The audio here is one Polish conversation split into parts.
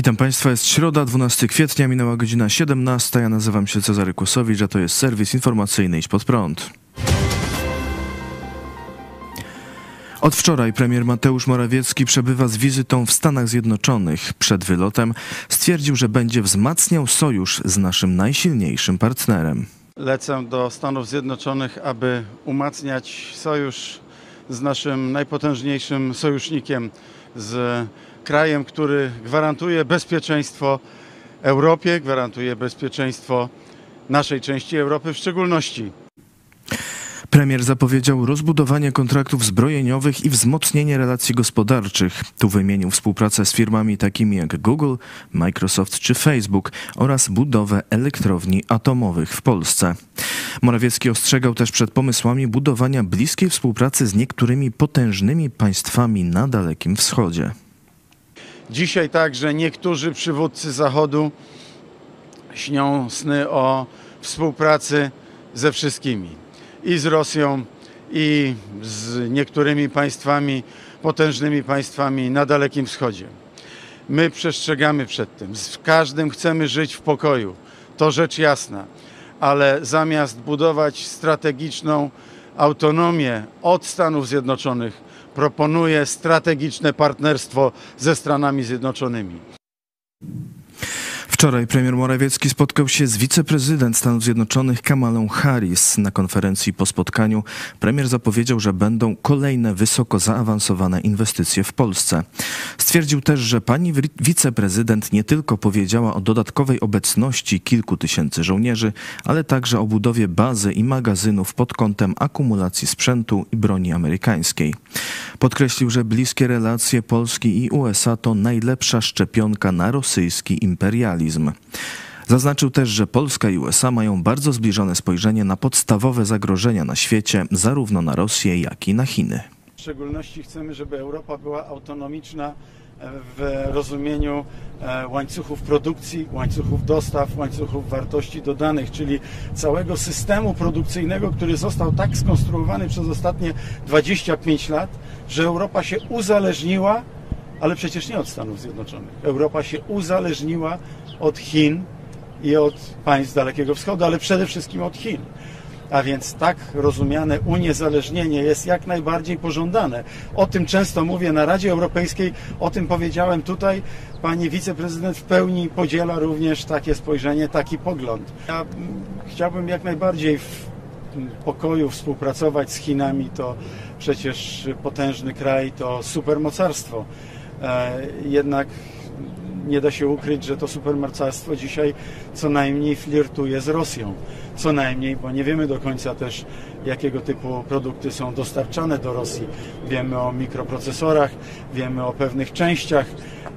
Witam Państwa, jest środa, 12 kwietnia, minęła godzina 17. Ja nazywam się Cezary Kłosowicz, a to jest serwis informacyjny Idź Pod Prąd. Od wczoraj premier Mateusz Morawiecki przebywa z wizytą w Stanach Zjednoczonych. Przed wylotem stwierdził, że będzie wzmacniał sojusz z naszym najsilniejszym partnerem. Lecę do Stanów Zjednoczonych, aby umacniać sojusz z naszym najpotężniejszym sojusznikiem, z krajem, który gwarantuje bezpieczeństwo Europie, gwarantuje bezpieczeństwo naszej części Europy w szczególności. Premier zapowiedział rozbudowanie kontraktów zbrojeniowych i wzmocnienie relacji gospodarczych. Tu wymienił współpracę z firmami takimi jak Google, Microsoft czy Facebook oraz budowę elektrowni atomowych w Polsce. Morawiecki ostrzegał też przed pomysłami budowania bliskiej współpracy z niektórymi potężnymi państwami na Dalekim Wschodzie. Dzisiaj także niektórzy przywódcy Zachodu śnią sny o współpracy ze wszystkimi i z Rosją, i z niektórymi państwami, potężnymi państwami na Dalekim Wschodzie. My przestrzegamy przed tym. Z każdym chcemy żyć w pokoju. To rzecz jasna. Ale zamiast budować strategiczną autonomię od Stanów Zjednoczonych, proponuje strategiczne partnerstwo ze Stanami Zjednoczonymi. Wczoraj premier Morawiecki spotkał się z wiceprezydent Stanów Zjednoczonych Kamalą Harris. Na konferencji po spotkaniu premier zapowiedział, że będą kolejne wysoko zaawansowane inwestycje w Polsce. Stwierdził też, że pani wiceprezydent nie tylko powiedziała o dodatkowej obecności kilku tysięcy żołnierzy, ale także o budowie bazy i magazynów pod kątem akumulacji sprzętu i broni amerykańskiej. Podkreślił, że bliskie relacje Polski i USA to najlepsza szczepionka na rosyjski imperializm. Zaznaczył też, że Polska i USA mają bardzo zbliżone spojrzenie na podstawowe zagrożenia na świecie, zarówno na Rosję, jak i na Chiny. W szczególności chcemy, żeby Europa była autonomiczna w rozumieniu e, łańcuchów produkcji, łańcuchów dostaw, łańcuchów wartości dodanych, czyli całego systemu produkcyjnego, który został tak skonstruowany przez ostatnie 25 lat, że Europa się uzależniła, ale przecież nie od Stanów Zjednoczonych. Europa się uzależniła od Chin i od państw Dalekiego Wschodu, ale przede wszystkim od Chin. A więc tak rozumiane uniezależnienie jest jak najbardziej pożądane. O tym często mówię na Radzie Europejskiej, o tym powiedziałem tutaj. Pani wiceprezydent w pełni podziela również takie spojrzenie, taki pogląd. Ja chciałbym jak najbardziej w pokoju współpracować z Chinami. To przecież potężny kraj, to supermocarstwo. E, jednak nie da się ukryć, że to supermocarstwo dzisiaj co najmniej flirtuje z Rosją. Co najmniej, bo nie wiemy do końca też, jakiego typu produkty są dostarczane do Rosji. Wiemy o mikroprocesorach, wiemy o pewnych częściach,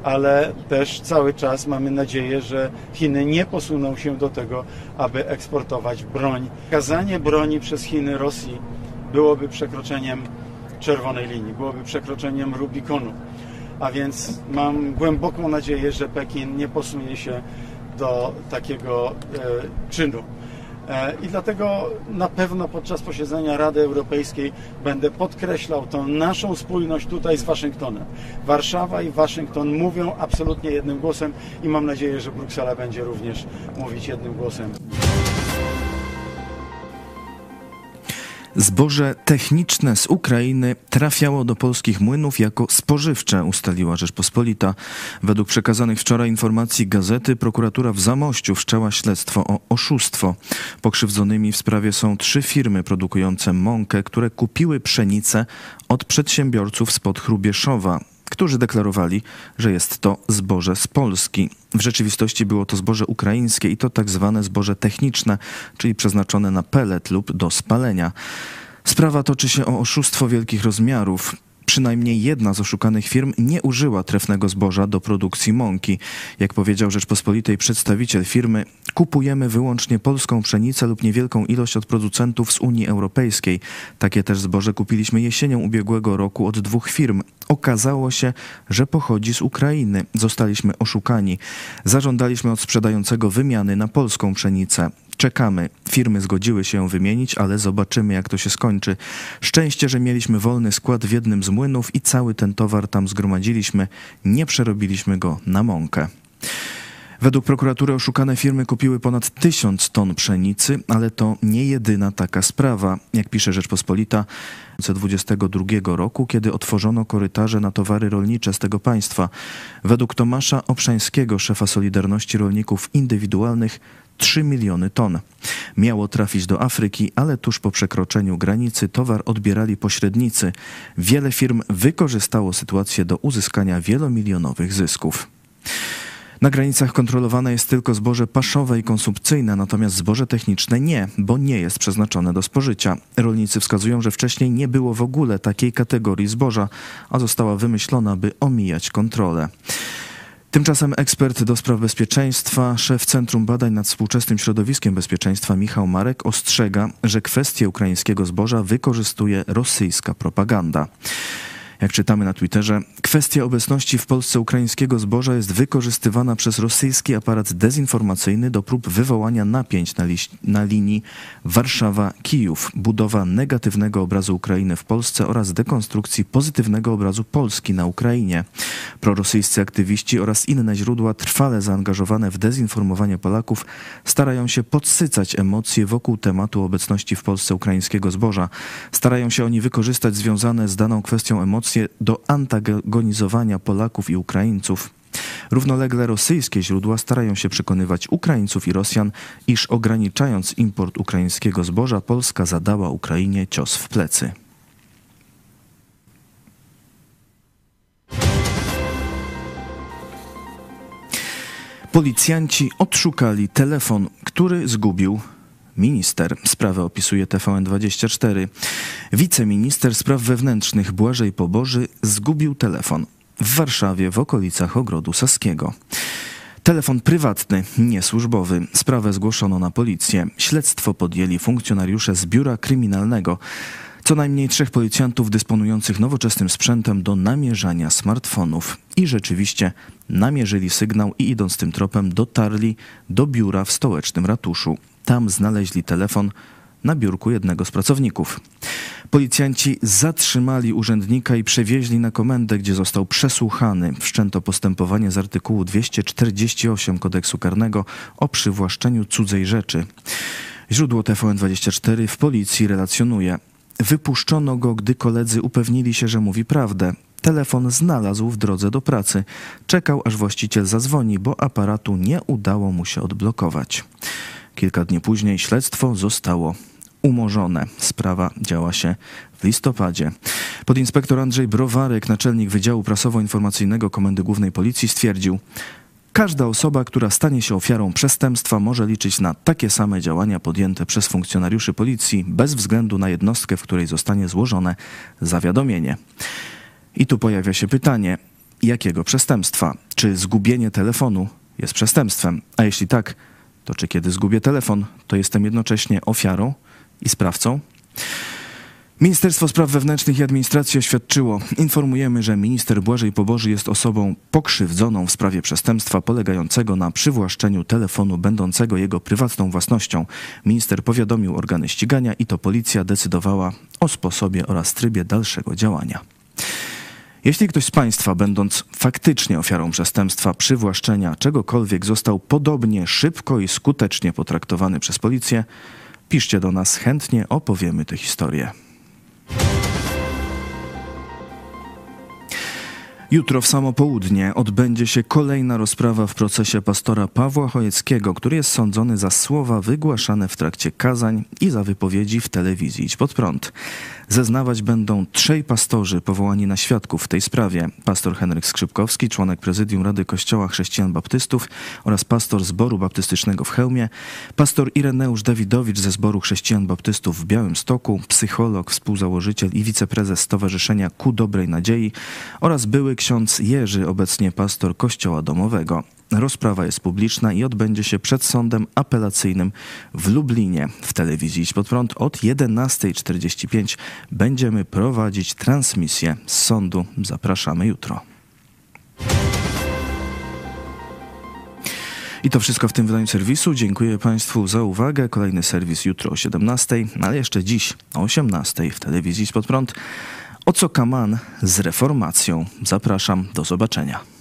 ale też cały czas mamy nadzieję, że Chiny nie posuną się do tego, aby eksportować broń. Kazanie broni przez Chiny Rosji byłoby przekroczeniem czerwonej linii, byłoby przekroczeniem Rubikonu. A więc mam głęboką nadzieję, że Pekin nie posunie się do takiego e, czynu. E, I dlatego na pewno podczas posiedzenia Rady Europejskiej będę podkreślał tą naszą spójność tutaj z Waszyngtonem. Warszawa i Waszyngton mówią absolutnie jednym głosem i mam nadzieję, że Bruksela będzie również mówić jednym głosem. Zboże techniczne z Ukrainy trafiało do polskich młynów jako spożywcze, ustaliła Rzeczpospolita. Według przekazanych wczoraj informacji gazety prokuratura w Zamościu wszczęła śledztwo o oszustwo. Pokrzywdzonymi w sprawie są trzy firmy produkujące mąkę, które kupiły pszenicę od przedsiębiorców spod Chrubieszowa którzy deklarowali, że jest to zboże z Polski. W rzeczywistości było to zboże ukraińskie i to tak zwane zboże techniczne, czyli przeznaczone na pelet lub do spalenia. Sprawa toczy się o oszustwo wielkich rozmiarów. Przynajmniej jedna z oszukanych firm nie użyła trefnego zboża do produkcji mąki. Jak powiedział Rzeczpospolitej przedstawiciel firmy, kupujemy wyłącznie polską pszenicę lub niewielką ilość od producentów z Unii Europejskiej. Takie też zboże kupiliśmy jesienią ubiegłego roku od dwóch firm. Okazało się, że pochodzi z Ukrainy. Zostaliśmy oszukani. Zażądaliśmy od sprzedającego wymiany na polską pszenicę. Czekamy. Firmy zgodziły się ją wymienić, ale zobaczymy, jak to się skończy. Szczęście, że mieliśmy wolny skład w jednym z młynów i cały ten towar tam zgromadziliśmy. Nie przerobiliśmy go na mąkę. Według prokuratury oszukane firmy kupiły ponad tysiąc ton pszenicy, ale to nie jedyna taka sprawa. Jak pisze Rzeczpospolita, 2022 roku, kiedy otworzono korytarze na towary rolnicze z tego państwa. Według Tomasza Obszańskiego, szefa Solidarności Rolników Indywidualnych, 3 miliony ton. Miało trafić do Afryki, ale tuż po przekroczeniu granicy towar odbierali pośrednicy. Wiele firm wykorzystało sytuację do uzyskania wielomilionowych zysków. Na granicach kontrolowane jest tylko zboże paszowe i konsumpcyjne, natomiast zboże techniczne nie, bo nie jest przeznaczone do spożycia. Rolnicy wskazują, że wcześniej nie było w ogóle takiej kategorii zboża, a została wymyślona, by omijać kontrolę. Tymczasem ekspert do spraw bezpieczeństwa, szef Centrum Badań nad Współczesnym Środowiskiem Bezpieczeństwa Michał Marek ostrzega, że kwestię ukraińskiego zboża wykorzystuje rosyjska propaganda. Jak czytamy na Twitterze, kwestia obecności w Polsce ukraińskiego zboża jest wykorzystywana przez rosyjski aparat dezinformacyjny do prób wywołania napięć na, na linii Warszawa-Kijów, budowa negatywnego obrazu Ukrainy w Polsce oraz dekonstrukcji pozytywnego obrazu Polski na Ukrainie. Prorosyjscy aktywiści oraz inne źródła trwale zaangażowane w dezinformowanie Polaków starają się podsycać emocje wokół tematu obecności w Polsce ukraińskiego zboża. Starają się oni wykorzystać związane z daną kwestią emocje do antagonizowania Polaków i Ukraińców. Równolegle rosyjskie źródła starają się przekonywać Ukraińców i Rosjan, iż ograniczając import ukraińskiego zboża, Polska zadała Ukrainie cios w plecy. Policjanci odszukali telefon, który zgubił Minister, sprawę opisuje TVN24. Wiceminister spraw wewnętrznych Błażej Poboży zgubił telefon w Warszawie w okolicach Ogrodu Saskiego. Telefon prywatny, niesłużbowy. Sprawę zgłoszono na policję. Śledztwo podjęli funkcjonariusze z biura kryminalnego. Co najmniej trzech policjantów dysponujących nowoczesnym sprzętem do namierzania smartfonów. I rzeczywiście namierzyli sygnał i idąc tym tropem dotarli do biura w stołecznym ratuszu. Tam znaleźli telefon na biurku jednego z pracowników. Policjanci zatrzymali urzędnika i przewieźli na komendę, gdzie został przesłuchany. Wszczęto postępowanie z artykułu 248 kodeksu karnego o przywłaszczeniu cudzej rzeczy. Źródło TVN24 w policji relacjonuje. Wypuszczono go, gdy koledzy upewnili się, że mówi prawdę. Telefon znalazł w drodze do pracy. Czekał, aż właściciel zadzwoni, bo aparatu nie udało mu się odblokować. Kilka dni później śledztwo zostało umorzone. Sprawa działa się w listopadzie. Podinspektor Andrzej Browarek, naczelnik Wydziału Prasowo-Informacyjnego Komendy Głównej Policji stwierdził, Każda osoba, która stanie się ofiarą przestępstwa, może liczyć na takie same działania podjęte przez funkcjonariuszy policji, bez względu na jednostkę, w której zostanie złożone zawiadomienie. I tu pojawia się pytanie, jakiego przestępstwa? Czy zgubienie telefonu jest przestępstwem? A jeśli tak, to czy kiedy zgubię telefon, to jestem jednocześnie ofiarą i sprawcą? Ministerstwo Spraw Wewnętrznych i Administracji oświadczyło, informujemy, że minister Błażej Poboży jest osobą pokrzywdzoną w sprawie przestępstwa polegającego na przywłaszczeniu telefonu będącego jego prywatną własnością. Minister powiadomił organy ścigania i to policja decydowała o sposobie oraz trybie dalszego działania. Jeśli ktoś z Państwa, będąc faktycznie ofiarą przestępstwa przywłaszczenia czegokolwiek, został podobnie szybko i skutecznie potraktowany przez policję, piszcie do nas, chętnie opowiemy tę historię. Jutro w samo południe odbędzie się kolejna rozprawa w procesie pastora Pawła Chojeckiego, który jest sądzony za słowa wygłaszane w trakcie kazań i za wypowiedzi w telewizji Idź Pod Prąd. Zeznawać będą trzej pastorzy powołani na świadków w tej sprawie. Pastor Henryk Skrzypkowski, członek prezydium Rady Kościoła Chrześcijan Baptystów oraz pastor Zboru Baptystycznego w Chełmie, pastor Ireneusz Dawidowicz ze Zboru Chrześcijan Baptystów w Białymstoku, psycholog, współzałożyciel i wiceprezes Stowarzyszenia Ku Dobrej Nadziei oraz były ksiądz Jerzy, obecnie pastor Kościoła Domowego. Rozprawa jest publiczna i odbędzie się przed sądem apelacyjnym w Lublinie. W telewizji Idź Pod Prąd od 11.45 będziemy prowadzić transmisję z sądu. Zapraszamy jutro. I to wszystko w tym wydaniu serwisu. Dziękuję Państwu za uwagę. Kolejny serwis jutro o 17, ale jeszcze dziś o 18 w telewizji Spod Prąd. O co Kaman z reformacją. Zapraszam, do zobaczenia.